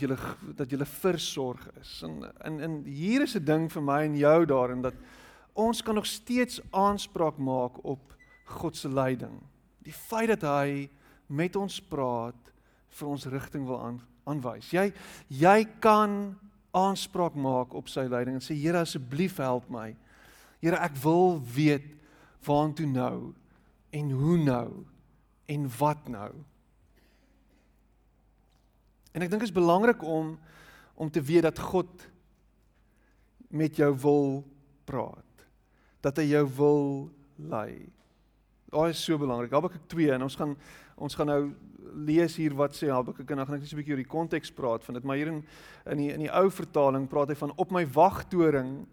julle dat julle versorg is. En en en hier is 'n ding vir my en jou daarin dat ons kan nog steeds aanspraak maak op God se leiding. Die feit dat hy met ons praat vir ons rigting wil aan aanwys. Jy jy kan aanspraak maak op sy leiding en sê Here asseblief help my. Here ek wil weet waartoe nou en hoe nou en wat nou. En ek dink dit is belangrik om om te weet dat God met jou wil praat. Dat hy jou wil lei. Dit is so belangrik. Habakuk 2 en ons gaan ons gaan nou lees hier wat sê Habakuk en dan gaan ek net 'n bietjie oor die konteks praat van dit, maar hier in in die in die ou vertaling praat hy van op my wagtoring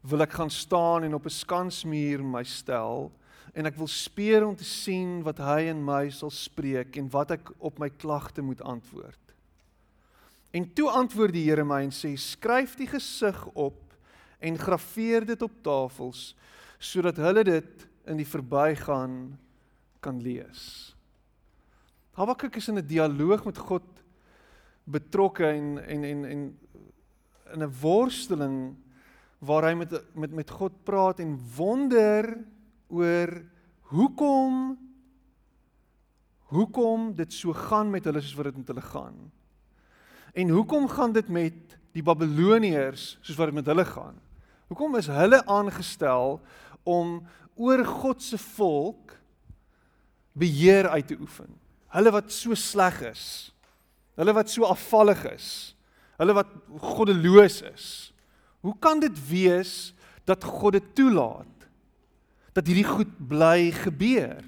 wil ek gaan staan en op 'n skansmuur my stel en ek wil speer om te sien wat hy in my sal spreek en wat ek op my klagte moet antwoord. En toe antwoord die Here my en sê: "Skryf die gesig op en graweer dit op tafels sodat hulle dit in die verbygaan kan lees." Habakuk is in 'n dialoog met God betrokke en en en en in 'n worsteling waar hy met met met God praat en wonder oor hoekom hoekom dit so gaan met hulle soos wat dit met hulle gaan. En hoekom gaan dit met die Babiloniërs soos wat dit met hulle gaan? Hoekom is hulle aangestel om oor God se volk beheer uit te oefen? Hulle wat so sleg is. Hulle wat so afvallig is. Hulle wat goddeloos is. Hoe kan dit wees dat God dit toelaat? Dat hierdie goed bly gebeur?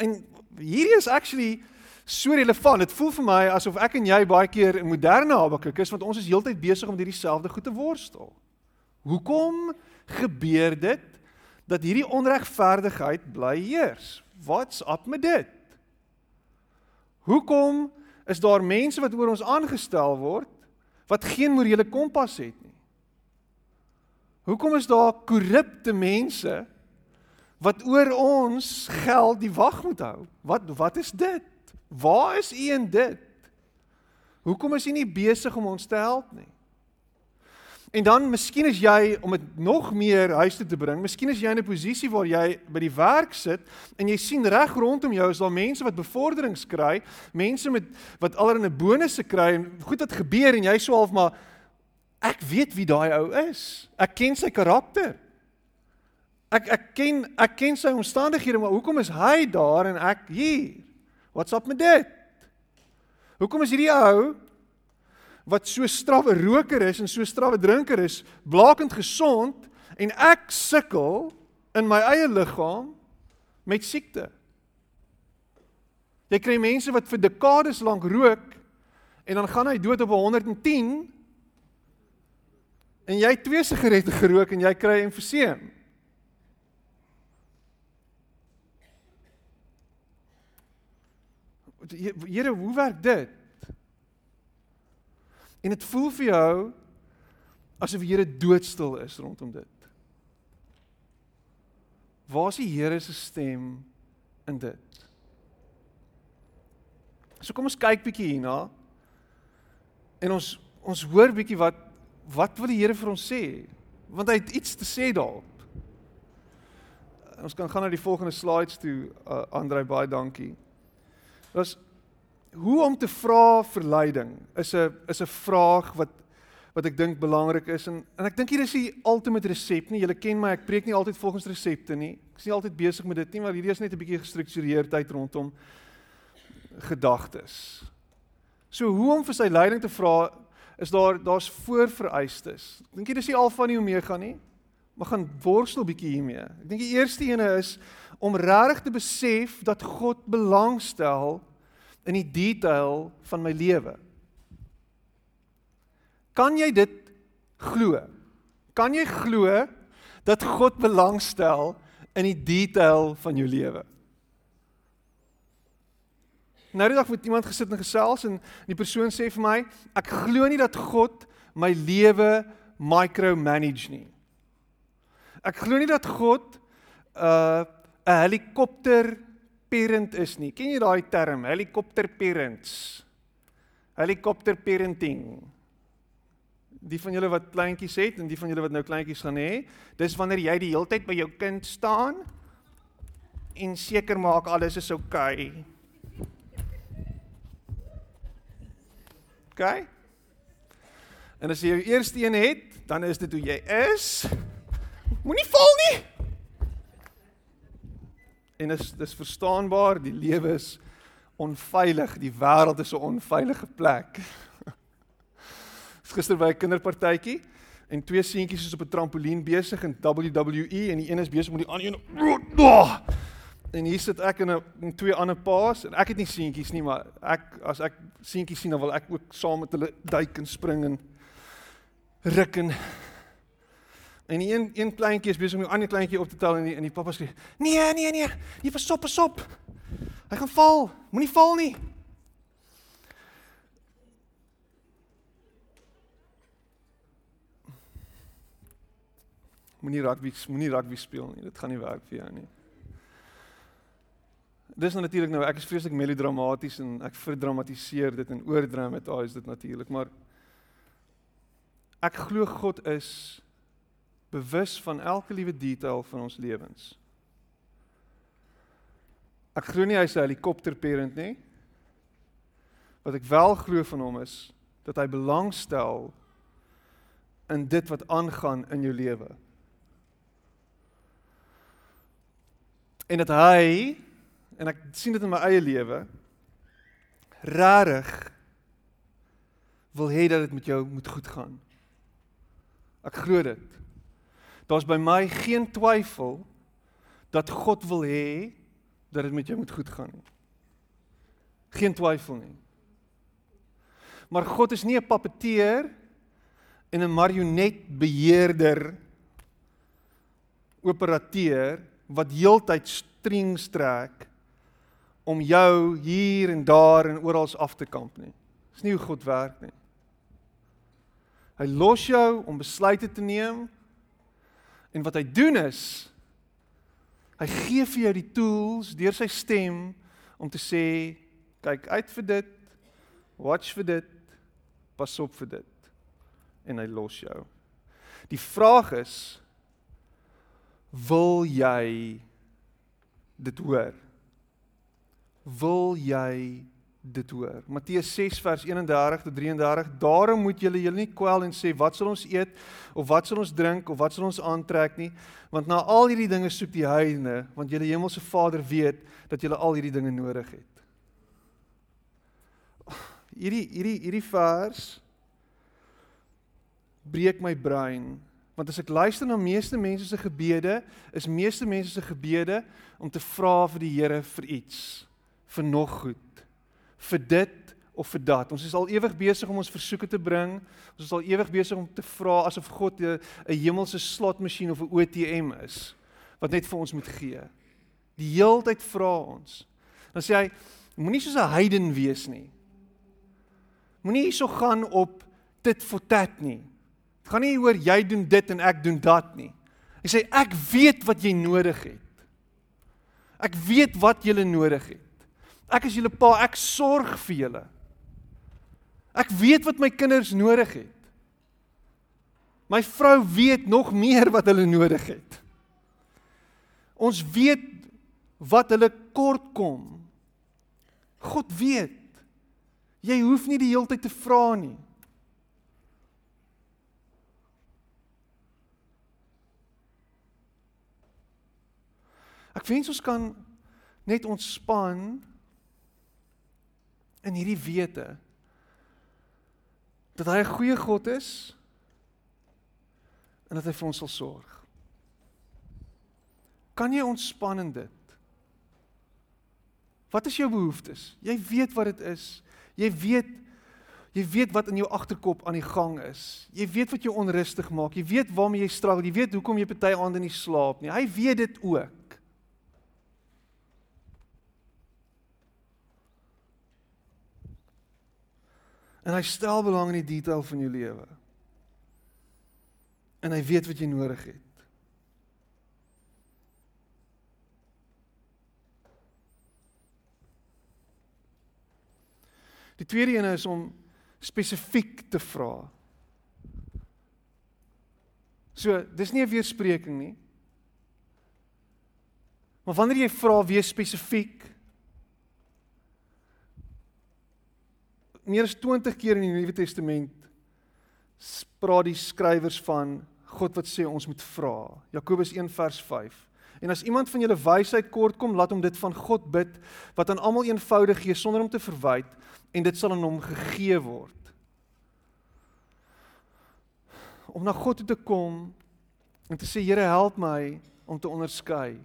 En hierdie is actually so relevant. Dit voel vir my asof ek en jy baie keer 'n moderne Habakuk is want ons is heeltyd besig om hierdie selfde goed te worstel. Hoekom gebeur dit dat hierdie onregverdigheid bly heers? Wat's up met dit? Hoekom is daar mense wat oor ons aangestel word wat geen morele kompas het nie? Hoekom is daar korrupte mense wat oor ons geld die wag moet hou? Wat wat is dit? Waar is u in dit? Hoekom is u nie besig om ons te help nie? En dan miskien is jy om dit nog meer huis toe te bring, miskien is jy in 'n posisie waar jy by die werk sit en jy sien reg rondom jou is daar mense wat bevorderings kry, mense met wat allerlei bonusse kry en goed wat gebeur en jy sê half maar ek weet wie daai ou is. Ek ken sy karakter. Ek ek ken ek ken sy omstandighede, maar hoekom is hy daar en ek hier? Wat's op met dit? Hoekom is hierdie ou wat so strawwe roker is en so strawwe drinker is, blakend gesond en ek sukkel in my eie liggaam met siekte? Jy kry mense wat vir dekades lank rook en dan gaan hy dood op 110 en jy twee sigarette gerook en jy kry emfyseem. Here, hoe werk dit? En dit voel vir jou asof die Here doodstil is rondom dit. Waar is die Here se stem in dit? So kom ons kyk bietjie hierna. En ons ons hoor bietjie wat wat wil die Here vir ons sê? Want hy het iets te sê daarop. Ons kan gaan na die volgende slides toe. Uh, Andrei, baie dankie. Was hoe om te vra verleiding is 'n is 'n vraag wat wat ek dink belangrik is en en ek dink hier is die ultimate resep nie. Julle ken my, ek preek nie altyd volgens resepte nie. Ek is nie altyd besig met dit nie, maar hierdie is net 'n bietjie gestruktureerdheid rondom gedagtes. So hoe om vir sy leiding te vra is daar daar's voorvereistes. Ek dink jy dis nie al van die omega nie. Maar gaan worstel bietjie hiermee. Ek dink die eerste ene is om regtig te besef dat God belangstel in die detail van my lewe. Kan jy dit glo? Kan jy glo dat God belangstel in die detail van jou lewe? Nou die dag het iemand gesit en gesels en die persoon sê vir my, ek glo nie dat God my lewe micromanage nie. Ek glo nie dat God 'n uh, 'n helikopter parent is nie. Ken jy daai term, helikopter parents? Helikopter parenting. Die van julle wat kleintjies het en die van julle wat nou kleintjies gaan hê, dis wanneer jy die hele tyd by jou kind staan en seker maak alles is oukei. Okay. OK? En as jy jou eerste een het, dan is dit hoe jy is. Moenie val nie. En dis dis verstaanbaar, die lewe is onveilig, die wêreld is 'n onveilige plek. Gister by 'n kinderpartytjie en twee seentjies is op 'n trampolien besig in WWE en die een is besig met die ander een. En hier sit ek en 'n twee ander paas en ek het nie seentjies nie, maar ek as ek seentjies sien dan wil ek ook saam met hulle duik en spring en ruk en en die een een kleintjie is besig om die ander kleintjie op te tel en die, en die pappa sê: "Nee, nee, nee. Jy versop, versop. Hy gaan val. Moenie val nie." Moenie rugby moenie rugby speel nie. Dit gaan nie werk vir jou nie. Dis nou natuurlik nou ek is vreeslik melodramaties en ek verdramatiseer dit en oordramatiseer dit natuurlik, maar Ek glo God is bewus van elke liewe detail van ons lewens. Ek glo nie hy's 'n helikopter parent nie. Wat ek wel glo van hom is dat hy belangstel in dit wat aangaan in jou lewe. En dat hy en ek sien dit in my eie lewe rarig wil hê dat dit met jou moet goed gaan. Ek glo dit. Daar's by my geen twyfel dat God wil hê dat dit met jou moet goed gaan nie. Geen twyfel nie. Maar God is nie 'n papeteer en 'n marionetbeheerder operateur wat heeltyd strings trek om jou hier en daar en oral af te kamp nie. Dis nie hoe God werk nie. Hy los jou om besluite te neem. En wat hy doen is hy gee vir jou die tools deur sy stem om te sê kyk uit vir dit, watch vir dit, pas op vir dit. En hy los jou. Die vraag is wil jy dit hoor? Wil jy dit hoor. Matteus 6 vers 31 tot 33. Daarom moet julle julle nie kwel en sê wat sal ons eet of wat sal ons drink of wat sal ons aantrek nie, want na al hierdie dinge soek die heidene, want julle hemelse Vader weet dat julle al hierdie dinge nodig het. Hierdie hierdie hierdie vers breek my brein want as ek luister na meeste mense se gebede, is meeste mense se gebede om te vra vir die Here vir iets, vir nog goed vir dit of vir dat. Ons is al ewig besig om ons versoeke te bring. Ons is al ewig besig om te vra asof God 'n hemelse slotmasjien of 'n ATM is wat net vir ons moet gee. Die heeltyd vra ons. Dan sê hy, moenie soos 'n heiden wees nie. Moenie hierso gaan op dit for tat nie. Dit gaan nie oor jy doen dit en ek doen dat nie. Hy sê ek weet wat jy nodig het. Ek weet wat jy nodig het. Ek is julle pa, ek sorg vir julle. Ek weet wat my kinders nodig het. My vrou weet nog meer wat hulle nodig het. Ons weet wat hulle kort kom. God weet. Jy hoef nie die hele tyd te vra nie. Ek wens ons kan net ontspan in hierdie wete dat hy 'n goeie God is en dat hy vir ons sal sorg. Kan jy ontspan in dit? Wat is jou behoeftes? Jy weet wat dit is. Jy weet jy weet wat in jou agterkop aan die gang is. Jy weet wat jou onrustig maak. Jy weet waarmee jy struggle. Jy weet hoekom jy party aande nie slaap nie. Hy weet dit ook. En hy stel belang in die detail van jou lewe. En hy weet wat jy nodig het. Die tweede een is om spesifiek te vra. So, dis nie 'n weerspreking nie. Maar wanneer jy vra wees spesifiek meer as 20 keer in die Nuwe Testament praat die skrywers van God wat sê ons moet vra. Jakobus 1 vers 5. En as iemand van julle wysheid kort kom, laat hom dit van God bid wat aan almal eenvoudig gee sonder om te verwyd en dit sal aan hom gegee word. Om na God toe te kom en te sê Here help my om te onderskei.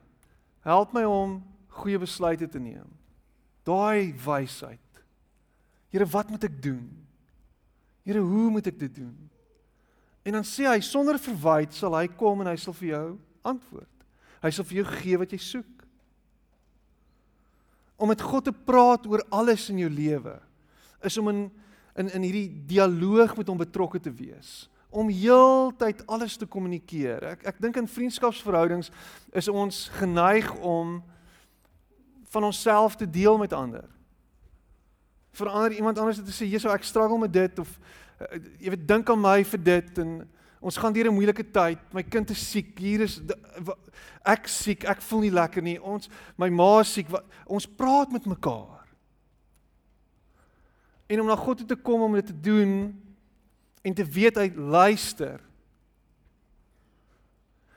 Help my om goeie besluite te neem. Daai wysheid. Here, wat moet ek doen? Here, hoe moet ek dit doen? En dan sê hy sonder verwyd sal hy kom en hy sal vir jou antwoord. Hy sal vir jou gee wat jy soek. Om met God te praat oor alles in jou lewe is om in in in hierdie dialoog met hom betrokke te wees. Om heeltyd alles te kommunikeer. Ek ek dink in vriendskapsverhoudings is ons geneig om van onsself te deel met ander. Vir ander iemand anders te sê, "Jesus, ek struggle met dit" of uh, jy weet dink aan my vir dit en ons gaan deur 'n moeilike tyd. My kind is siek. Hier is ek siek. Ek voel nie lekker nie. Ons my ma is siek. Ons praat met mekaar. En om na God toe te kom om dit te doen en te weet hy luister.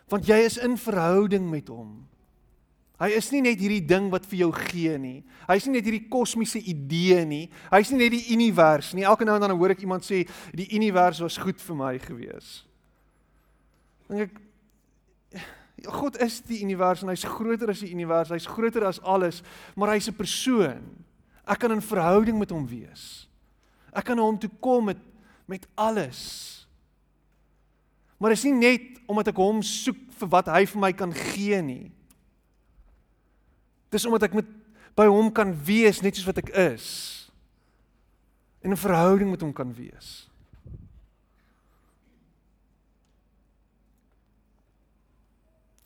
Want jy is in verhouding met hom. Hy is nie net hierdie ding wat vir jou gee nie. Hy is nie net hierdie kosmiese idee nie. Hy is nie net die univers nie. Elke nou en dan hoor ek iemand sê die univers was goed vir my gewees. Dink ek God is die univers en hy's groter as die univers. Hy's groter as alles, maar hy's 'n persoon. Ek kan in verhouding met hom wees. Ek kan na hom toe kom met met alles. Maar dit is nie net omdat ek hom soek vir wat hy vir my kan gee nie. Dis omdat ek met by hom kan wees net soos wat ek is. En 'n verhouding met hom kan wees.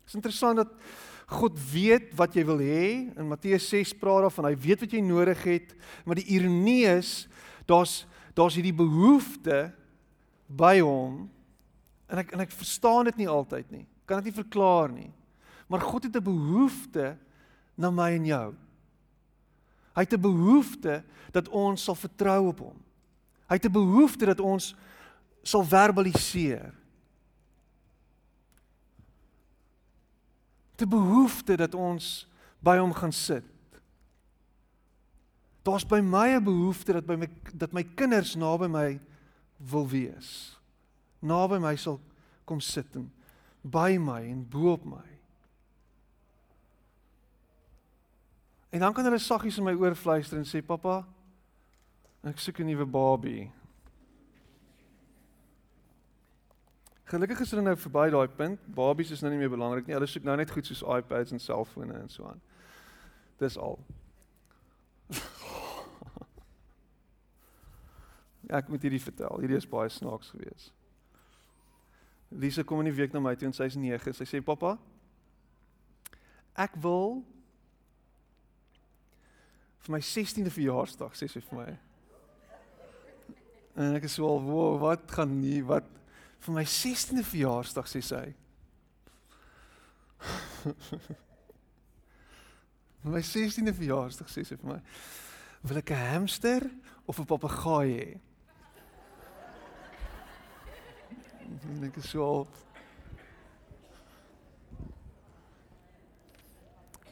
Dit is interessant dat God weet wat jy wil hê. In Matteus 6 praat daarvan hy weet wat jy nodig het, maar die ironie is daar's daar's hierdie behoefte by hom en ek en ek verstaan dit nie altyd nie. Kan dit nie verklaar nie. Maar God het 'n behoefte na my en jou. Hy het 'n behoefte dat ons sal vertrou op hom. Hy het 'n behoefte dat ons sal verbaliseer. 'n behoefte dat ons by hom gaan sit. Daar's by my 'n behoefte dat by my dat my kinders naby my wil wees. Naby my sal kom sit en by my en bo op my. En dan kan hulle saggies in my oor fluister en sê pappa ek soek 'n nuwe babie. Gelukkig is hulle nou verby daai punt. Babies is nou nie meer belangrik nie. Hulle soek nou net goed soos iPads en selfone en so aan. Dis al. ja, ek moet hierdie vertel. Hierdie is baie snaaks geweest. Lise kom in die week na my toe en sy's 9. Sy sê pappa ek wil vir my 16de verjaarsdag sê sy vir my. En ek is so al, "Wow, wat gaan nie? Wat vir my 16de verjaarsdag sê sy?" vir my 16de verjaarsdag sê sy vir my, "Wil ek 'n hamster of 'n papegaai hê?" En ek is so al,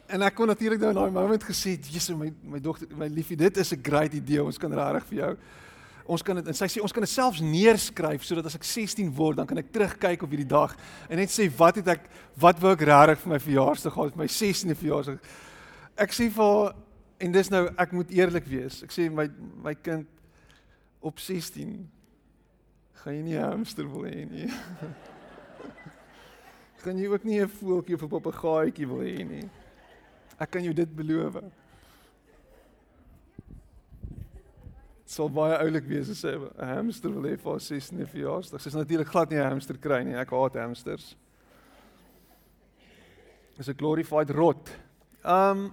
En ek kon natuurlik nou in daai moment gesê, "Jesus, my my dogter, my liefie, dit is 'n great idee. Ons kan regtig vir jou ons kan dit en sy sê ons kan dit selfs neerskryf sodat as ek 16 word, dan kan ek terugkyk op hierdie dag en net sê wat het ek wat wou ek regtig vir my verjaarsdag gehad, my 16de verjaarsdag. Ek sê vir haar en dis nou ek moet eerlik wees. Ek sê my my kind op 16 gaan jy nie 'n hamster wil hê nie. gaan jy ook nie 'n voeltjie of 'n papegaaitjie wil hê nie. Ek kan jou dit beloof. Sal baie oulik wees as 'n hamster wil hê vir 16 verjaarsdag. Sy's natuurlik glad nie 'n hamster kry nie. Ek haat hamsters. Is 'n glorified rot. Um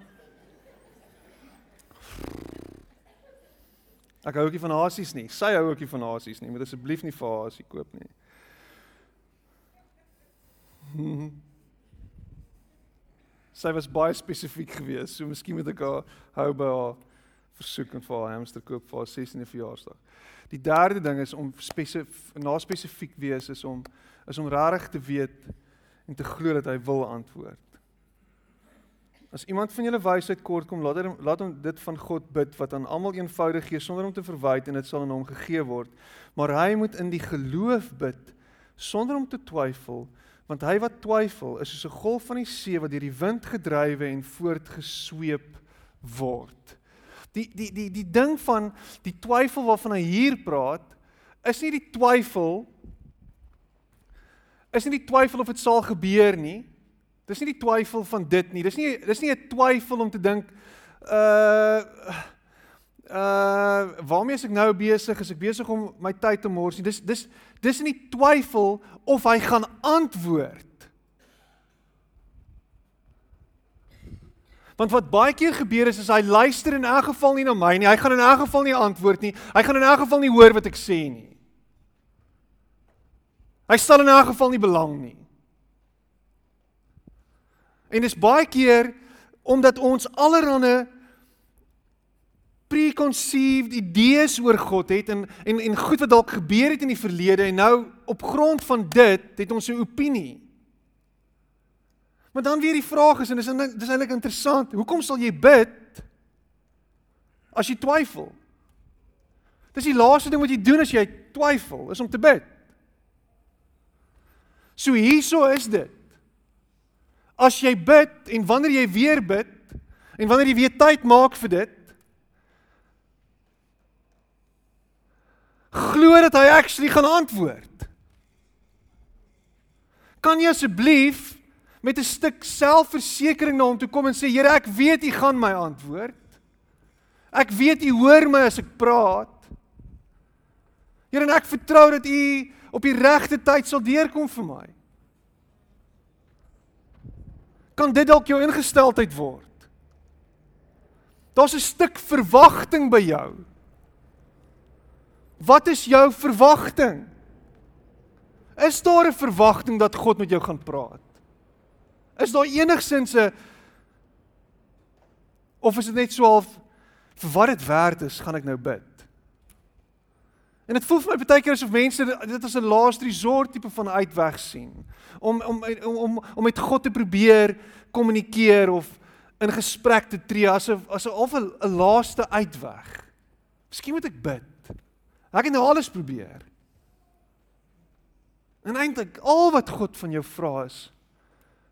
Ek hou ookie van hasies nie. Sy hou ookie van hasies nie. Moet asseblief nie vir hasie koop nie. Sy was baie spesifiek geweest, so miskien moet ek haar hou by haar versoek en vir haar hamster koop vir haar 16de verjaarsdag. Die derde ding is om spesifiek na spesifiek wees is om is om regtig te weet en te glo dat hy wil antwoord. As iemand van julle wysheid kort kom, laat hom laat hom dit van God bid wat aan almal eenvoudig gee sonder om te verwyd en dit sal aan hom gegee word. Maar hy moet in die geloof bid sonder om te twyfel, want hy wat twyfel is soos 'n golf van die see wat deur die wind gedrywe en voortgesweep word. Die die die die ding van die twyfel waarvan hy hier praat, is nie die twyfel is nie die twyfel of dit sal gebeur nie. Dis nie die twyfel van dit nie. Dis nie dis nie 'n twyfel om te dink uh uh waarmee is ek nou besig? Is ek besig om my tyd te mors nie? Dis dis dis nie twyfel of hy gaan antwoord. Want wat baie keer gebeur is is hy luister in elk geval nie na my nie. Hy gaan in elk geval nie antwoord nie. Hy gaan in elk geval nie hoor wat ek sê nie. Hy stel in elk geval nie belang nie. En dis baie keer omdat ons allerhande preconceived idees oor God het en en en goed wat dalk gebeur het in die verlede en nou op grond van dit het ons 'n opinie. Maar dan weer die vraag is en dis dis eintlik interessant, hoekom sal jy bid as jy twyfel? Dis die laaste ding wat jy doen as jy twyfel, is om te bid. So hierso is dit. As jy bid en wanneer jy weer bid en wanneer jy weer tyd maak vir dit, glo dat hy actually gaan antwoord. Kan jy asseblief met 'n stuk selfversekering na hom toe kom en sê Here, ek weet U gaan my antwoord. Ek weet U hoor my as ek praat. Here, en ek vertrou dat U op die regte tyd sal deurkom vir my. Kan dit dalk jou ingesteldheid word? Daar's 'n stuk verwagting by jou. Wat is jou verwagting? Is daar 'n verwagting dat God met jou gaan praat? Is daar enigsins 'n of is dit net so half vir wat dit werd is, gaan ek nou bid? En dit voel vir my baie keer asof mense dit as 'n laaste resort tipe van uitweg sien om om om om om met God te probeer kommunikeer of in gesprek te tree asof asof 'n 'n laaste uitweg. Miskien moet ek bid. Ek het nou alles probeer. En eintlik al wat God van jou vra is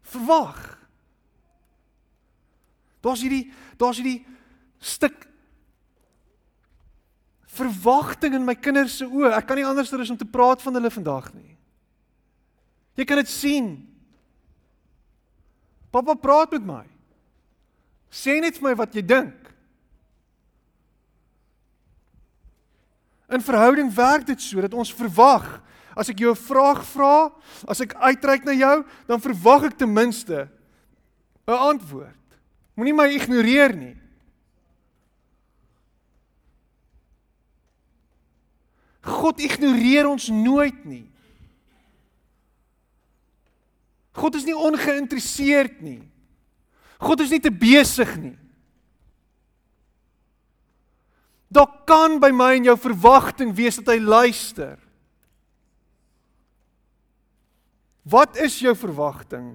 verwag. Daar's hierdie daar's hierdie stuk verwagting in my kinders se oë. Ek kan nie anders as om te praat van hulle vandag nie. Jy kan dit sien. Pappa praat met my. Sê net vir my wat jy dink. In verhouding werk dit so dat ons verwag. As ek jou 'n vraag vra, as ek uitreik na jou, dan verwag ek ten minste 'n antwoord. Moenie my ignoreer nie. God ignoreer ons nooit nie. God is nie ongeïnteresseerd nie. God is nie te besig nie. Daar kan by my en jou verwagting wees dat hy luister. Wat is jou verwagting?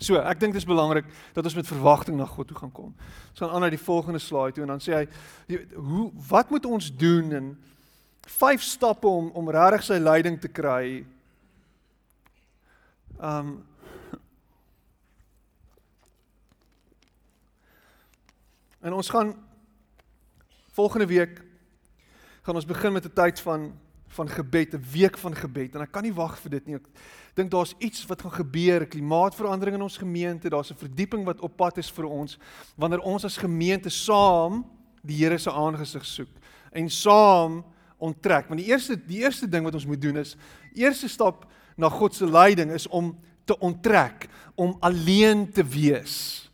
So, ek dink dit is belangrik dat ons met verwagting na God toe gaan kom. Ons gaan aan na die volgende slide toe en dan sê hy, hoe wat moet ons doen in vyf stappe om om regtig sy leiding te kry? Um En ons gaan volgende week gaan ons begin met 'n tyd van van gebed, 'n week van gebed en ek kan nie wag vir dit nie. Ek dink daar's iets wat gaan gebeur, klimaatsverandering in ons gemeente, daar's 'n verdieping wat op pad is vir ons wanneer ons as gemeente saam die Here se aangesig soek en saam onttrek. Want die eerste die eerste ding wat ons moet doen is eerste stap na God se leiding is om te onttrek, om alleen te wees.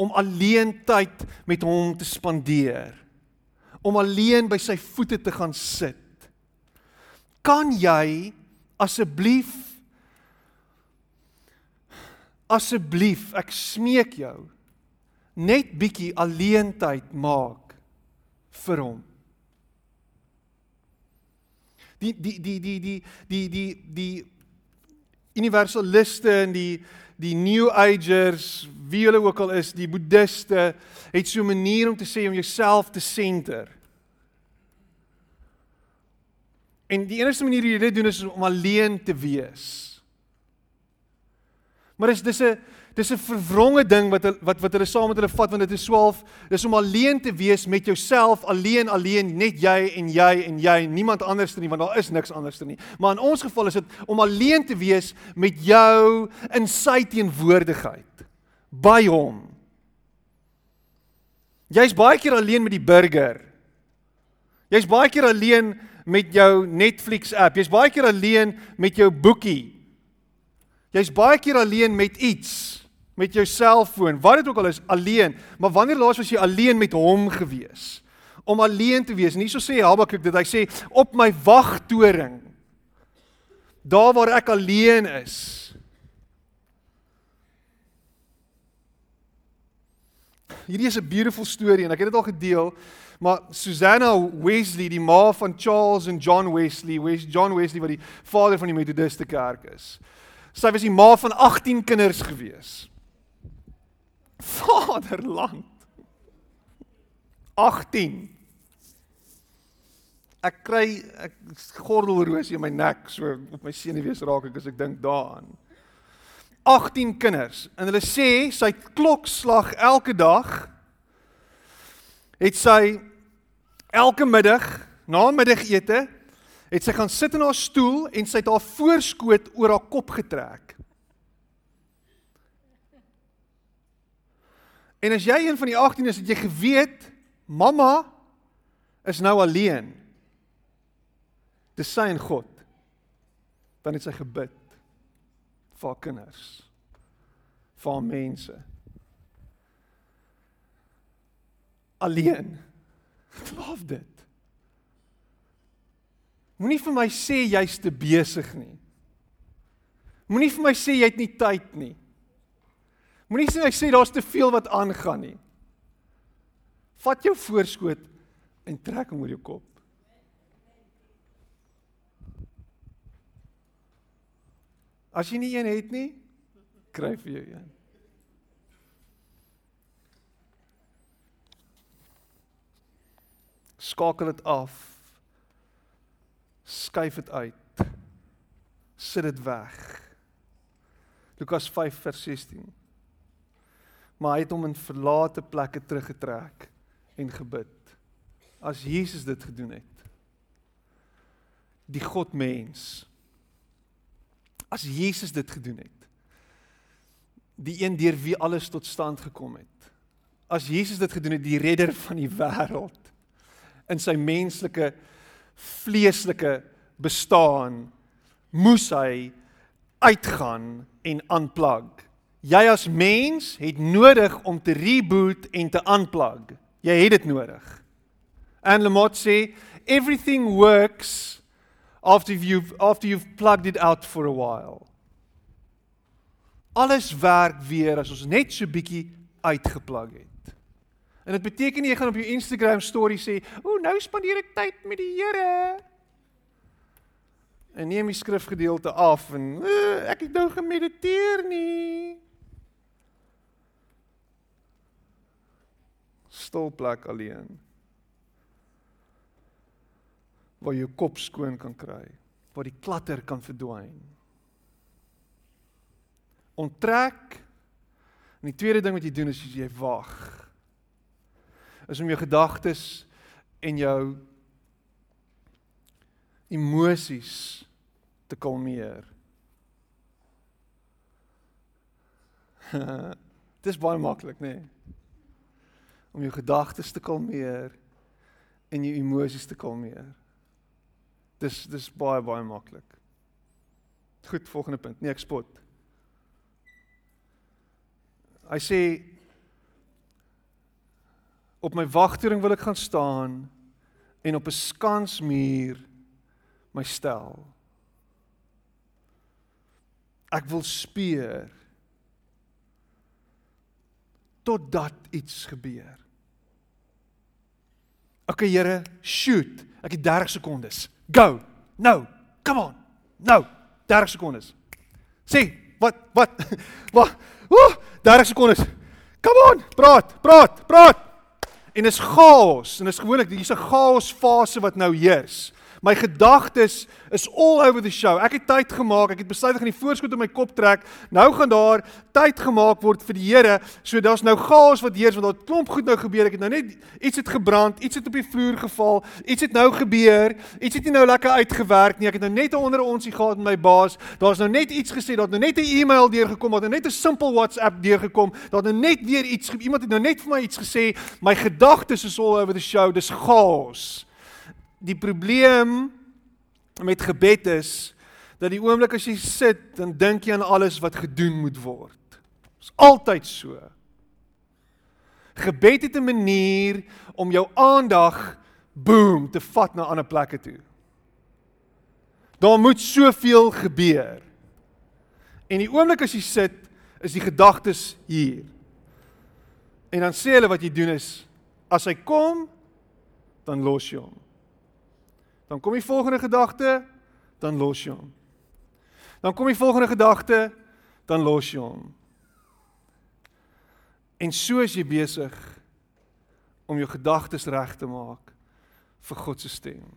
Om alleen tyd met hom te spandeer. Om alleen by sy voete te gaan sit. Kan jy asseblief asseblief ek smeek jou net bietjie alleen tyd maak vir hom. Die die die die die die die die universaliste en die die new agers, wie hulle ook al is, die boeddiste het so 'n manier om te sê om jouself te senter. En die enigste manier hoe jy dit doen is om alleen te wees. Maar dis dis 'n dis 'n verwronge ding wat wat wat hulle saam met hulle vat want dit is swaalf dis om alleen te wees met jouself alleen alleen net jy en jy en jy niemand anders nie want daar is niks anders nie. Maar in ons geval is dit om alleen te wees met jou in sy teenwoordigheid by hom. Jy's baie keer alleen met die burger. Jy's baie keer alleen met jou Netflix app. Jy's baie keer alleen met jou boekie. Jy's baie keer alleen met iets, met jou selfoon, wat dit ook al is, alleen. Maar wanneer laas was jy alleen met hom gewees? Om alleen te wees. Nie so sê Habakuk dit, hy sê op my wagtoring. Daar waar ek alleen is. Hierdie is 'n beautiful storie en ek het dit al gedeel, maar Susanna Wesley, die ma van Charles en John Wesley, Wes John Wesley wat die vader van die Methodiste kerk is. Sy was die ma van 18 kinders gewees. Vaderland. 18. Ek kry ek gordelroos in my nek so op my senuwees raak ek as ek dink daaraan. 18 kinders en hulle sê sy klokslag elke dag het sy elke middag na middagete het sy gaan sit in haar stoel en sy het haar voorskoot oor haar kop getrek. En as jy een van die 18 is, het jy geweet mamma is nou alleen. Dis sy en God. Dan het sy gebid vir haar kinders, vir haar mense. Alleen. Love dit. Moenie vir my sê jy's te besig nie. Moenie vir my sê jy het nie tyd nie. Moenie sê ek sê daar's te veel wat aangaan nie. Vat jou voorskoot en trek hom oor jou kop. As jy nie een het nie, kry vir jou een. Skakel dit af skuif dit uit. Sit dit weg. Lukas 5 vers 16. Maar hy het hom in verlate plekke teruggetrek en gebid. As Jesus dit gedoen het. Die God mens. As Jesus dit gedoen het. Die een deur wie alles tot stand gekom het. As Jesus dit gedoen het, die redder van die wêreld in sy menslike vleeslike bestaan moes hy uitgaan en unplug. Jy as mens het nodig om te reboot en te unplug. Jy het dit nodig. And Lamont sê everything works after you've after you've plugged it out for a while. Alles werk weer as ons net so bietjie uitgeplug het. En dit beteken nie jy gaan op jou Instagram story sê, "O, nou spandeer ek tyd met die Here." En neem die skrifgedeelte af en ek het nou gemediteer nie. Stil plek alleen. Waar jy kop skoon kan kry, waar die klatter kan verdwyn. Onttrek. En die tweede ding wat jy doen is jy wag is om jou gedagtes en jou emosies te kalmeer. Dit is baie maklik, nê? Nee? Om jou gedagtes te kalmeer en jou emosies te kalmeer. Dis dis baie baie maklik. Goed, volgende punt. Nee, ek spot. Hy sê Op my wagtoring wil ek gaan staan en op 'n skansmuur my stel. Ek wil speur totdat iets gebeur. Okay Here, shoot. Ek het 30 sekondes. Go. Nou. Come on. Nou. 30 sekondes. Sê, wat wat wat? Ooh, 30 sekondes. Come on, praat, praat, praat. En is chaos en is gewoonlik hier's 'n chaos fase wat nou heers. My gedagtes is all over the show. Ek het tyd gemaak. Ek het besluit ek gaan die voorskot in my kop trek. Nou gaan daar tyd gemaak word vir die Here. So daar's nou chaos wat heers want daar klomp goed nou gebeur. Ek het nou net iets het gebrand, iets het op die vloer geval, iets het nou gebeur. Iets het nie nou lekker uitgewerk nie. Ek het nou net onder onsie gehad met my baas. Daar's nou net iets gesê. Daar't nou net 'n e-mail deurgekom. Daar't nou net 'n simpel WhatsApp deurgekom. Daar't nou net weer iets iemand het nou net vir my iets gesê. My gedagtes is all over the show. Dis chaos die probleem met gebed is dat die oomblik as jy sit, dan dink jy aan alles wat gedoen moet word. Dit is altyd so. Gebed het 'n manier om jou aandag boom te vat na ander plekke toe. Daar moet soveel gebeur. En die oomblik as jy sit, is die gedagtes hier. En dan sê hulle wat jy doen is as hy kom, dan los jy hom. Dan kom die volgende gedagte, dan los jy hom. Dan kom die volgende gedagte, dan los jy hom. En so is jy besig om jou gedagtes reg te maak vir God se stem.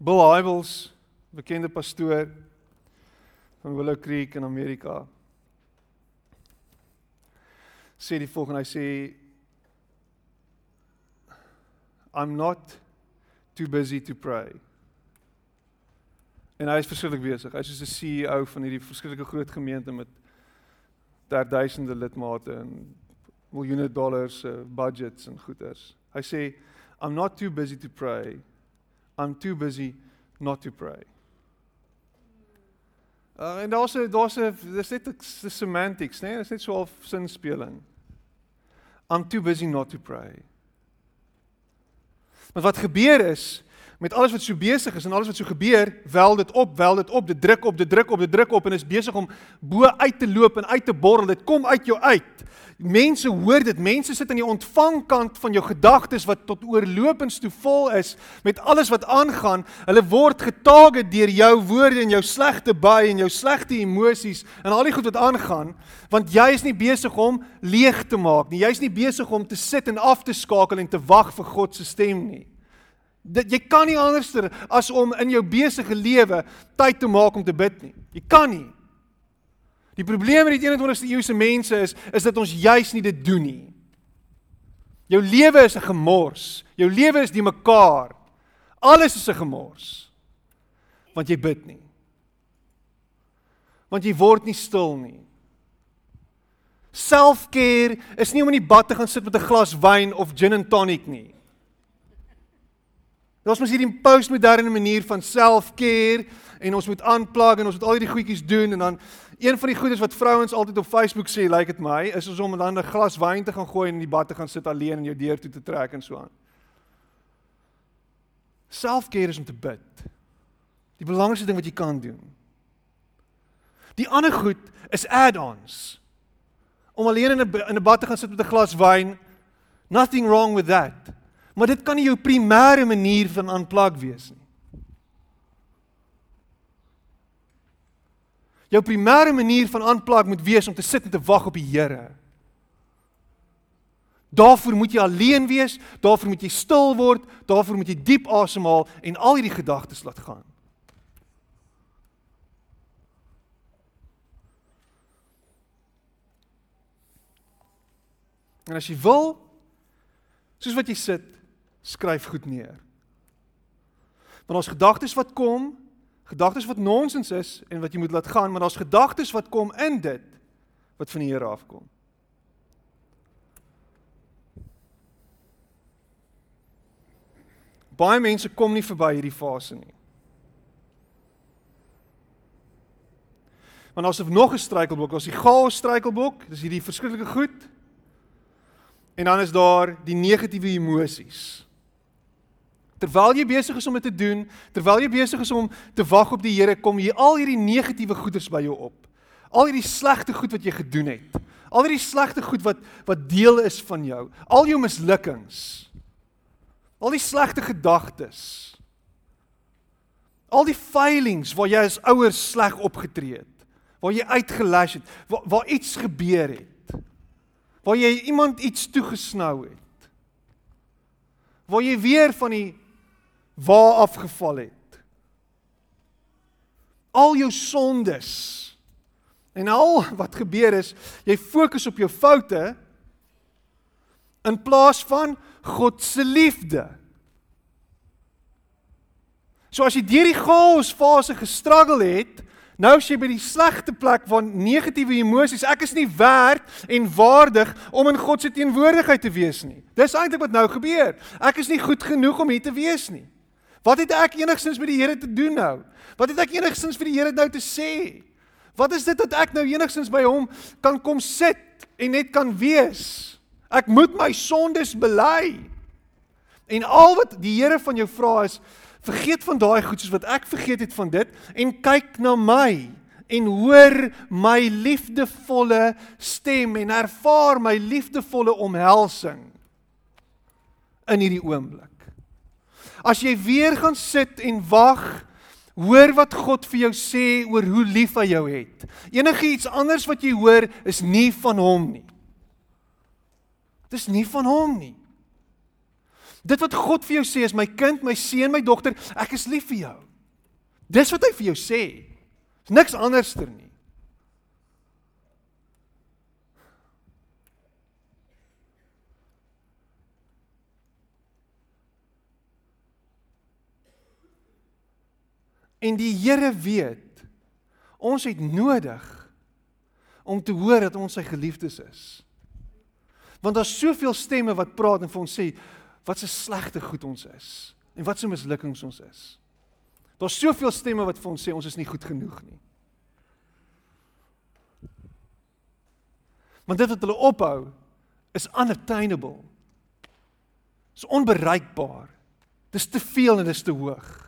Bill Hybels, bekende pastoor van Willow Creek in Amerika, sê die volgende, hy sê I'm not too busy to pray. En hy is verskriklik besig. Hy is soos 'n CEO van hierdie verskriklike groot gemeente met duisende lidmate en miljoene dollars se uh, budgets en goeders. Hy sê I'm not too busy to pray. I'm too busy not to pray. Uh, en daar's 'n daar's 'n dis net 'n semantics, né? Nee? Dis net so 'n sinspeling. I'm too busy not to pray. Maar wat gebeur is, met alles wat so besig is en alles wat so gebeur, wel dit op, wel dit op, dit druk op, dit druk op, dit druk op en is besig om bo uit te loop en uit te borrel. Dit kom uit jou uit. Mense hoor dit. Mense sit aan die ontvangkant van jou gedagtes wat tot oorlopends toe vol is met alles wat aangaan. Hulle word getage deur jou woorde en jou slegte baie en jou slegte emosies en al die goed wat aangaan, want jy is nie besig om leeg te maak nie. Jy's nie besig om te sit en af te skakel en te wag vir God se stem nie. Dit jy kan nie anders as om in jou besige lewe tyd te maak om te bid nie. Jy kan nie. Die probleem met die 21ste eeuse mense is is dat ons juis nie dit doen nie. Jou lewe is 'n gemors. Jou lewe is die mekaar. Alles is 'n gemors. Want jy bid nie. Want jy word nie stil nie. Self-care is nie om in die bad te gaan sit met 'n glas wyn of gin and tonic nie. Ons moet hierdie postmoderne manier van self-care en ons moet aanplag en ons moet al hierdie goedjies doen en dan een van die goedes wat vrouens altyd op Facebook sê, lyk like dit my, is om dan 'n glas wyn te gaan gooi en in die bad te gaan sit alleen en jou deur toe te trek en so aan. Self-care is om te bid. Die belangrikste ding wat jy kan doen. Die ander goed is add-ons. Om alleen in 'n in 'n bad te gaan sit met 'n glas wyn, nothing wrong with that. Maar dit kan nie jou primêre manier van aanplak wees nie. Jou primêre manier van aanplak moet wees om te sit en te wag op die Here. Daarvoor moet jy alleen wees, daarvoor moet jy stil word, daarvoor moet jy diep asemhaal en al hierdie gedagtes laat gaan. En as jy wil, soos wat jy sit, skryf goed neer. Want ons gedagtes wat kom, gedagtes wat nonsens is en wat jy moet laat gaan, maar daar's gedagtes wat kom in dit wat van die Here afkom. Baie mense kom nie verby hierdie fase nie. Want of nog 'n struikelblok, as die gaal struikelblok, dis hierdie verskriklike goed. En dan is daar die negatiewe emosies. Terwyl jy besig is om dit te doen, terwyl jy besig is om te wag op die Here, kom hier al hierdie negatiewe goeders by jou op. Al hierdie slegte goed wat jy gedoen het. Al hierdie slegte goed wat wat deel is van jou. Al jou mislukkings. Al die slegte gedagtes. Al die failings waar jy as ouers sleg opgetree het. Waar jy uitgelash het, waar, waar iets gebeur het. Waar jy iemand iets toegesnou het. Waar jy weer van die waar afgeval het. Al jou sondes. En al wat gebeur is, jy fokus op jou foute in plaas van God se liefde. So as jy deur die chaos fase gestruggle het, nou as jy by die slegte plek van negatiewe emosies, ek is nie werd en waardig om in God se teenwoordigheid te wees nie. Dis eintlik wat nou gebeur. Ek is nie goed genoeg om hier te wees nie. Wat het ek enigstens met die Here te doen nou? Wat het ek enigstens vir die Here nou te sê? Wat is dit dat ek nou enigstens by hom kan kom sit en net kan wees? Ek moet my sondes bely. En al wat die Here van jou vra is, vergeet van daai goed soos wat ek vergeet het van dit en kyk na my en hoor my liefdevolle stem en ervaar my liefdevolle omhelsing in hierdie oomblik. As jy weer gaan sit en wag, hoor wat God vir jou sê oor hoe lief hy jou het. Enige iets anders wat jy hoor is nie van hom nie. Dis nie van hom nie. Dit wat God vir jou sê is my kind, my seun, my dogter, ek is lief vir jou. Dis wat hy vir jou sê. Dis niks anderster nie. En die Here weet ons het nodig om te hoor dat ons sy geliefdes is. Want daar's soveel stemme wat praat en vir ons sê wat 'n slegte goed ons is en wat 'n mislukkings ons is. Daar's soveel stemme wat vir ons sê ons is nie goed genoeg nie. Want dit wat hulle ophou is unattainable. Is onbereikbaar. Dis te veel en dis te hoog.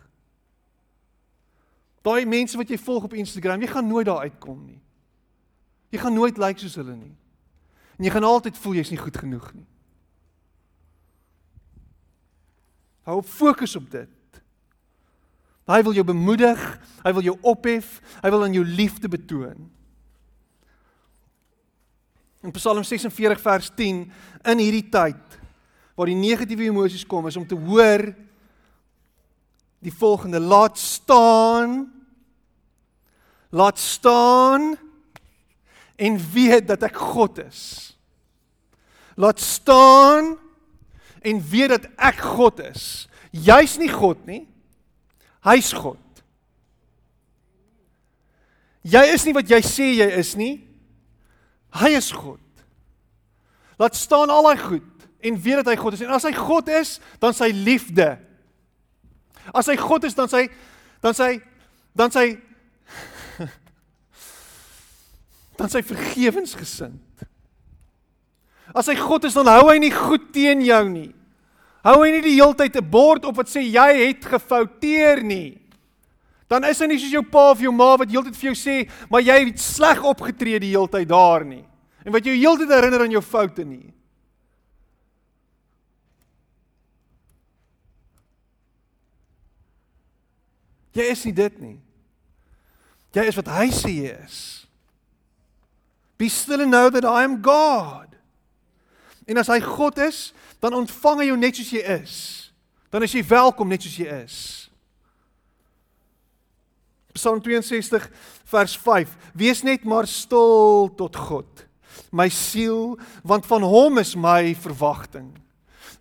Daai mense wat jy volg op Instagram, jy gaan nooit daar uitkom nie. Jy gaan nooit lyk like soos hulle nie. En jy gaan altyd voel jy's nie goed genoeg nie. Hou fokus op dit. Hy wil jou bemoedig, hy wil jou ophef, hy wil aan jou liefde betoon. In Psalm 46 vers 10 in hierdie tyd waar die negatiewe emosies kom is om te hoor die volgende laat staan. Laat staan en weet dat ek God is. Laat staan en weet dat ek God is. Jy's nie God nie. Hy's God. Jy is nie wat jy sê jy is nie. Hy is God. Laat staan al daai goed en weet dat hy God is. En as hy God is dan sy liefde As hy God is, dan sê dan sê dan sê dan sê vergewensgesind. As hy God is, dan hou hy nie goed teen jou nie. Hou hy nie die heeltyd 'n bord op wat sê jy het gefouteer nie. Dan is hy nie soos jou pa of jou ma wat heeltyd vir jou sê, maar jy het sleg opgetree die heeltyd daar nie. En wat jou heeltyd herinner aan jou foute nie. Jy is nie dit nie. Jy is wat hy sê jy is. Be still and know that I am God. En as hy God is, dan ontvang hy jou net soos jy is. Dan is jy welkom net soos jy is. Psalm 62 vers 5. Wees net maar stil tot God, my siel, want van hom is my verwagting.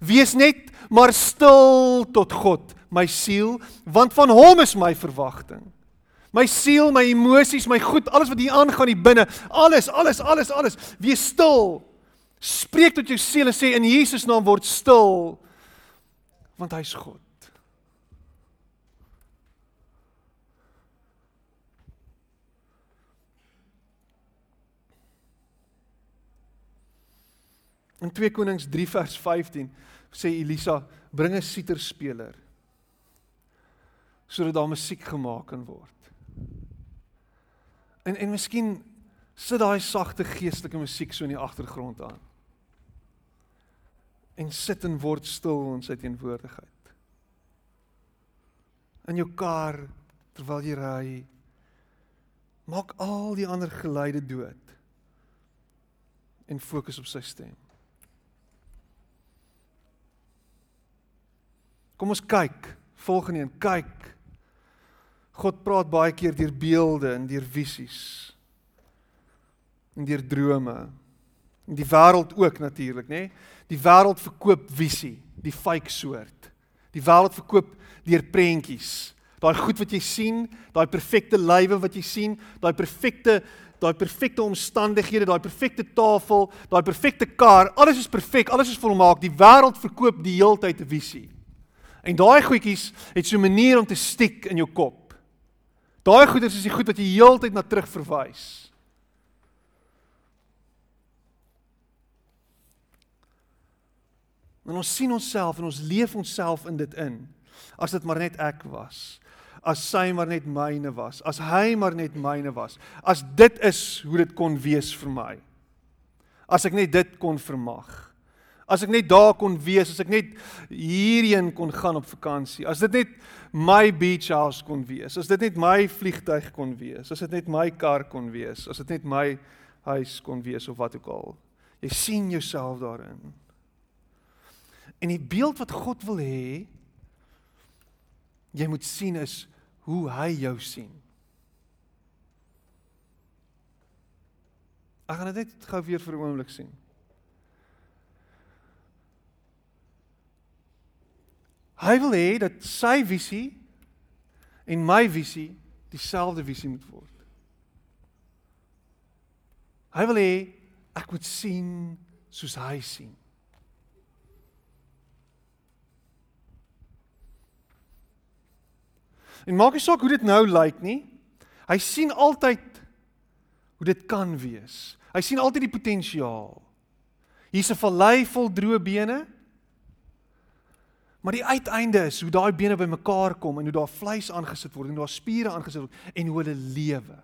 Wees net maar stil tot God, my siel, want van hom is my verwagting. My siel, my emosies, my goed, alles wat hier aangaan hier binne, alles, alles, alles, alles. Wees stil. Spreek tot jou siel en sê in Jesus naam word stil want hy's God. In 2 Konings 3 vers 15 sê Elisa, bring 'n siterspeler sodat daar musiek gemaak kan word. En en miskien sit daai sagte geestelike musiek so in die agtergrond aan. En sit en word stil in sy teenwoordigheid. In jou kar terwyl jy ry, maak al die ander geluide dood en fokus op sy stem. Kom ons kyk, volgende een, kyk. God praat baie keer deur beelde en deur visies. En deur drome. En die wêreld ook natuurlik, nê? Nee? Die wêreld verkoop visie, die fake soort. Die wêreld verkoop deur prentjies. Daai goed wat jy sien, daai perfekte lywe wat jy sien, daai perfekte daai perfekte omstandighede, daai perfekte tafel, daai perfekte kar, alles is perfek, alles is volmaak. Die wêreld verkoop die heeltyd 'n visie. En daai goedjies het so 'n manier om te stiek in jou kop. Daai goeders is die goed wat jy heeltyd na terug verwys. En ons sien onsself en ons leef onsself in dit in. As dit maar net ek was. As sy maar net myne was. As hy maar net myne was. As dit is hoe dit kon wees vir my. As ek net dit kon vermag. As ek net daar kon wees, as ek net hierheen kon gaan op vakansie. As dit net my beach house kon wees, as dit net my vliegtyg kon wees, as dit net my kar kon wees, as dit net my huis kon wees of wat ook al. Jy sien jouself daarin. En die beeld wat God wil hê jy moet sien is hoe hy jou sien. Ek gaan dit net gou weer vir 'n oomblik sien. Hy wil hê dat sy visie en my visie dieselfde visie moet word. Hy wil hê ek moet sien soos hy sien. En maak nie saak hoe dit nou lyk nie. Hy sien altyd hoe dit kan wees. Hy sien altyd die potensiaal. Hier's 'n vallei vol droë bene. Maar die uiteinde is hoe daai bene bymekaar kom en hoe daar vleis aangesit word en daar spiere aangesit word en hoe hulle lewe.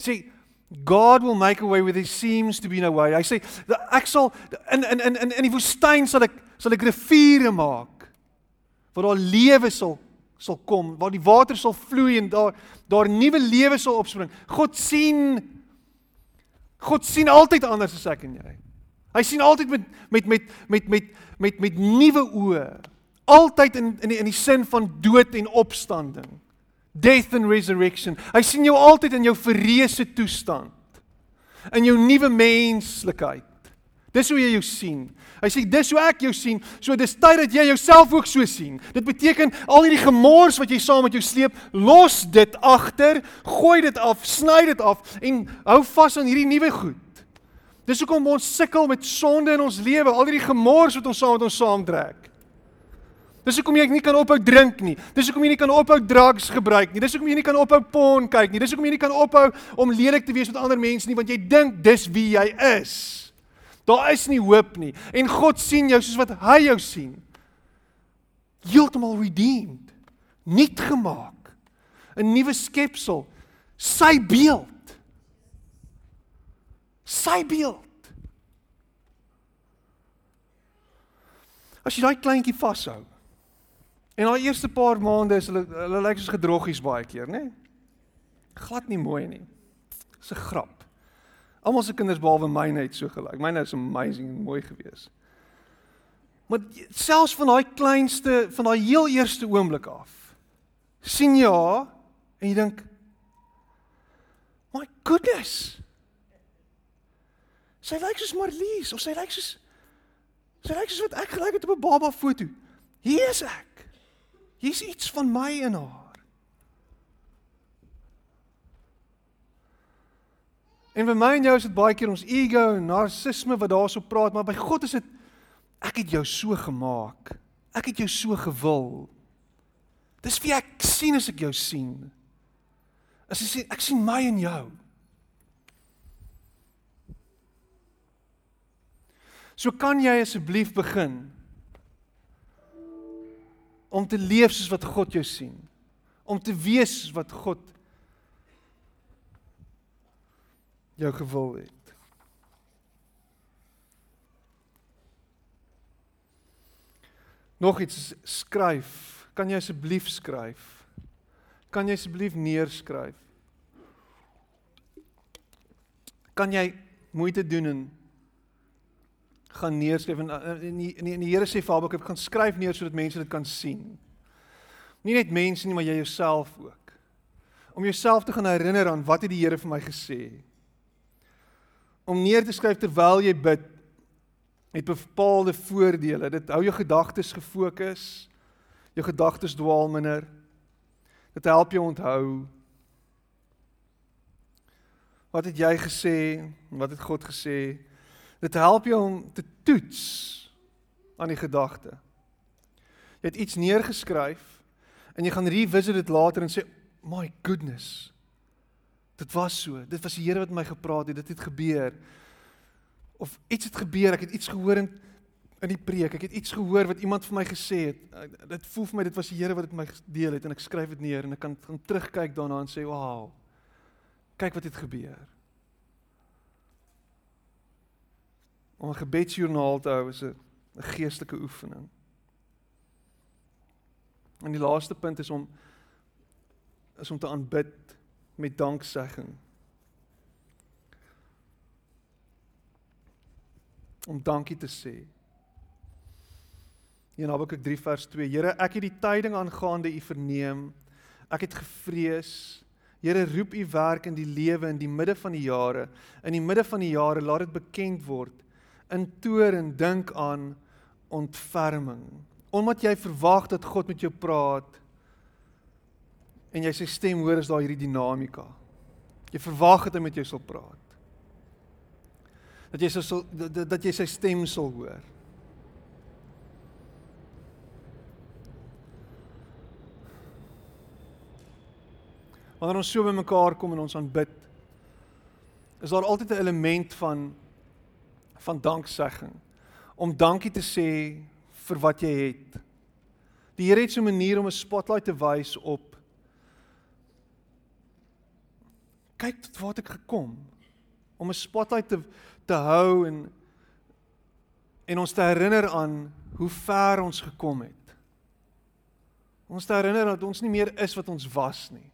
Sê God will make a way where there seems to be no way. Hy sê ek sal in in in in in die woestyn sal ek sal ek riviere maak waar daar lewe sal sal kom, waar die water sal vloei en daar daar nuwe lewe sal opspring. God sien God sien altyd anders as ek en jy. Hy sien altyd met met met met met met met nuwe oë. Altyd in in die, in die sin van dood en opstanding. Death and resurrection. Hy sien jou altyd in jou verreëse toestand. In jou nuwe menslikheid. Dis hoe jy jou sien. Hy sê dis hoe ek jou sien. So dis tyd dat jy jouself ook so sien. Dit beteken al hierdie gemors wat jy saam met jou sleep, los dit agter, gooi dit af, sny dit af en hou vas aan hierdie nuwe goed. Dis hoekom ons sukkel met sonde in ons lewe, al hierdie gemors wat ons saam met ons saamtrek. Dis hoekom jy nie kan ophou drink nie. Dis hoekom jy nie kan ophou drugs gebruik nie. Dis hoekom jy nie kan ophou porn kyk nie. Dis hoekom jy nie kan ophou om lelik te wees met ander mense nie, want jy dink dis wie jy is. Daar is nie hoop nie. En God sien jou soos wat hy jou sien. Heeltemal redeemed. Nuut gemaak. 'n Nuwe skepsel. Sy beeld sy beeld. As jy daai kleintjie vashou. En daai eerste paar maande is hulle hulle lyk soos gedroggies baie keer, nê? Glad nie mooi nie. Dis 'n grap. Almal se kinders behalwe myne het so gelyk. Myne is amazing en mooi gewees. Maar selfs van daai kleinste van daai heel eerste oomblik af sien jy haar en jy dink My goodness. Sy lyk soos Marlies of sy lyk soos sy lyk soos wat ek gelyk het op 'n baba foto. Hier is ek. Hier's iets van my in haar. En vir my en jou is dit baie keer ons ego en narcissisme wat daarso praat, maar by God is dit ek het jou so gemaak. Ek het jou so gewil. Dis wie ek sien as ek jou sien. As ek sien ek sien my in jou. So kan jy asseblief begin om te leef soos wat God jou sien. Om te wees soos wat God jou gewil het. Nog iets skryf. Kan jy asseblief skryf? Kan jy asseblief neerskryf? Kan jy moeite doen en gaan neerskryf en in die, in die, die Here sê vir Habakuk gaan skryf neer sodat mense dit kan sien. Nie net mense nie, maar jy jouself ook. Om jouself te gaan herinner aan wat het die Here vir my gesê. Om neer te skryf terwyl jy bid met bepaalde voordele. Dit hou jou gedagtes gefokus. Jou gedagtes dwaal minder. Dit help jou onthou. Wat het jy gesê? Wat het God gesê? Dit help jou om te toets aan die gedagte. Jy het iets neergeskryf en jy gaan revisit dit later en sê, "My goodness. Dit was so. Dit was die Here wat met my gepraat het. Dit het gebeur." Of iets het gebeur. Ek het iets gehoor in in die preek. Ek het iets gehoor wat iemand vir my gesê het. Dit voel vir my dit was die Here wat dit met my gedeel het en ek skryf dit neer en ek kan gaan terugkyk daarna en sê, "Wow. Kyk wat het gebeur." Om 'n gebedsjoernaal te hou is 'n geestelike oefening. En die laaste punt is om is om te aanbid met danksegging. Om dankie te sê. In Habakuk 3 vers 2: Here, ek het die tyding aangaande U verneem. Ek het gevrees. Here, roep U werk in die lewe in die midde van die jare. In die midde van die jare laat dit bekend word in toren dink aan ontferming. Omdat jy verwag dat God met jou praat en jy sy stem hoor is daar hierdie dinamika. Jy verwag dat hy met jou sal praat. Dat jy sal dat, dat jy sy stem sal hoor. Wanneer ons so bymekaar kom en ons aanbid, is daar altyd 'n element van van danksegging. Om dankie te sê vir wat jy het. Die Here het so 'n manier om 'n spotlight te wys op kyk tot waar ek gekom om 'n spotlight te te hou en en ons te herinner aan hoe ver ons gekom het. Ons te herinner dat ons nie meer is wat ons was nie.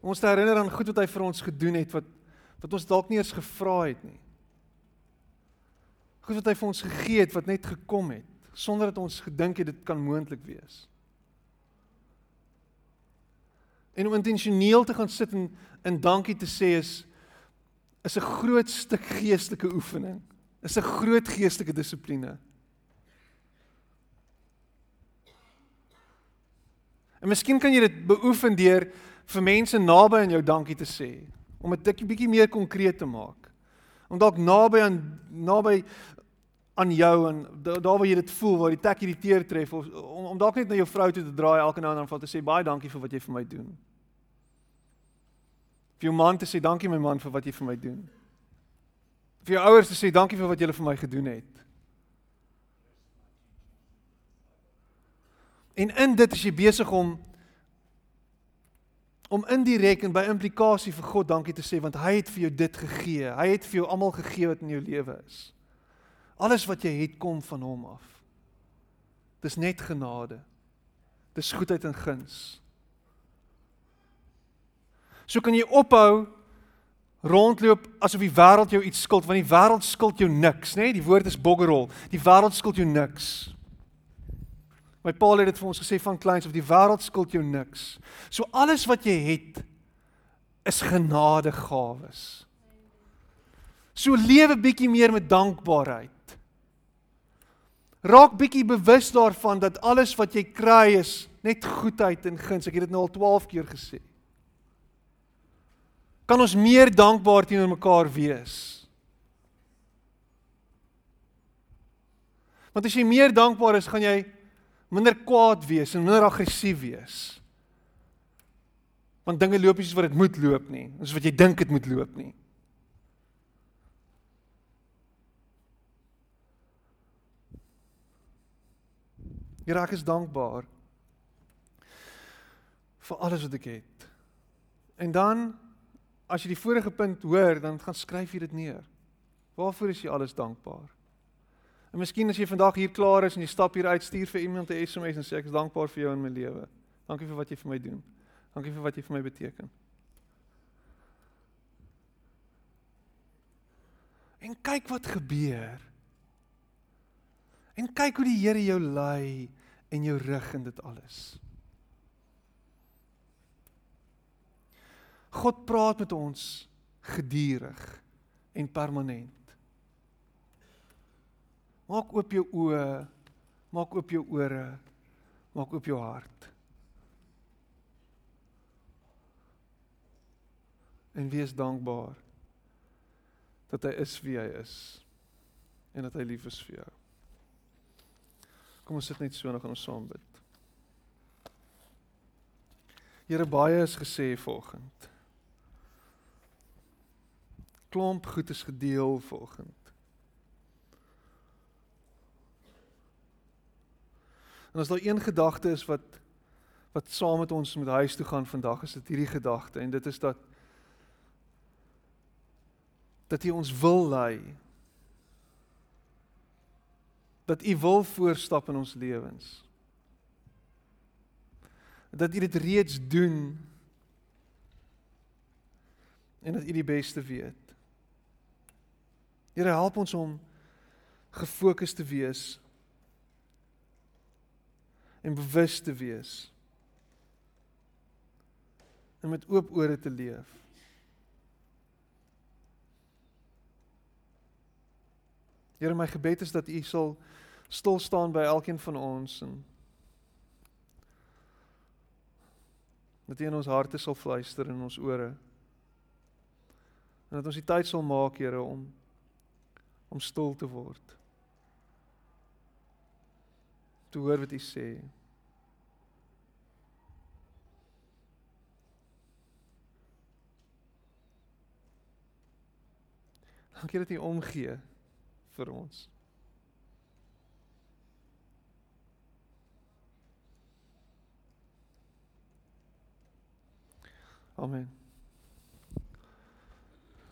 Ons te herinner aan goed wat hy vir ons gedoen het wat wat ons dalk nie eens gevra het nie. Goed wat hy vir ons gegee het wat net gekom het sonder dat ons gedink het dit kan moontlik wees. En om intentioneel te gaan sit en in dankie te sê is is 'n groot stuk geestelike oefening. Is 'n groot geestelike dissipline. En miskien kan jy dit beoefen deur vir mense naby aan jou dankie te sê om dit 'n bietjie meer konkreet te maak. Om dalk naby aan naby aan jou en daar waar jy dit voel waar die tek irriteer tref of om, om dalk net na jou vrou toe te draai elke nou en dan van te sê baie dankie vir wat jy vir my doen. Vir jou man te sê dankie my man vir wat jy vir my doen. Vir jou ouers te sê dankie vir wat julle vir my gedoen het. En in dit is jy besig om om indirek en by implikasie vir God dankie te sê want hy het vir jou dit gegee. Hy het vir jou almal gegee wat in jou lewe is. Alles wat jy het kom van hom af. Dis net genade. Dis goedheid en guns. So kan jy ophou rondloop asof die wêreld jou iets skuld want die wêreld skuld jou niks, nê? Nee? Die woord is boggerol. Die wêreld skuld jou niks. My pa het dit vir ons gesê van kleins of die wêreld skuld jou niks. So alles wat jy het is genadegawes. So lewe bietjie meer met dankbaarheid. Raak bietjie bewus daarvan dat alles wat jy kry is net goedheid en guns. Ek het dit nou al 12 keer gesê. Kan ons meer dankbaar teenoor mekaar wees? Want as jy meer dankbaar is, gaan jy minder kwaad wees en minder aggressief wees. Want dinge loop nie soos wat dit moet loop nie, soos wat jy dink dit moet loop nie. Here, ek is dankbaar vir alles wat ek het. En dan as jy die vorige punt hoor, dan gaan skryf jy dit neer. Waarvoor is jy alles dankbaar? En miskien as jy vandag hier klaar is en jy stap hier uit, stuur vir iemand 'n SMS en sê ek is dankbaar vir jou in my lewe. Dankie vir wat jy vir my doen. Dankie vir wat jy vir my beteken. En kyk wat gebeur. En kyk hoe die Here jou lei en jou rig in dit alles. God praat met ons gedurig en permanent. Maak oop jou oë, maak oop jou ore, maak oop jou hart. En wees dankbaar dat hy is wie hy is en dat hy lief is vir jou. Kom ons sit net so en ons saam bid. Here baie is gesê vanoggend klomp goed is gedeel vanoggend. En as daar een gedagte is wat wat saam met ons met huis toe gaan vandag is dit hierdie gedagte en dit is dat dat U ons wil lei. Dat U wil voorstap in ons lewens. Dat U dit reeds doen en dat U die beste weet. Here help ons om gefokus te wees en bewus te wees en met oop ore te leef. Here my gebed is dat U sal stil staan by elkeen van ons en dat U in ons harte sal fluister in ons ore. En dat ons die tyd sal maak, Here, om om stil te word. Te hoor wat U sê. Dankie dat U omgee vir ons. Amen.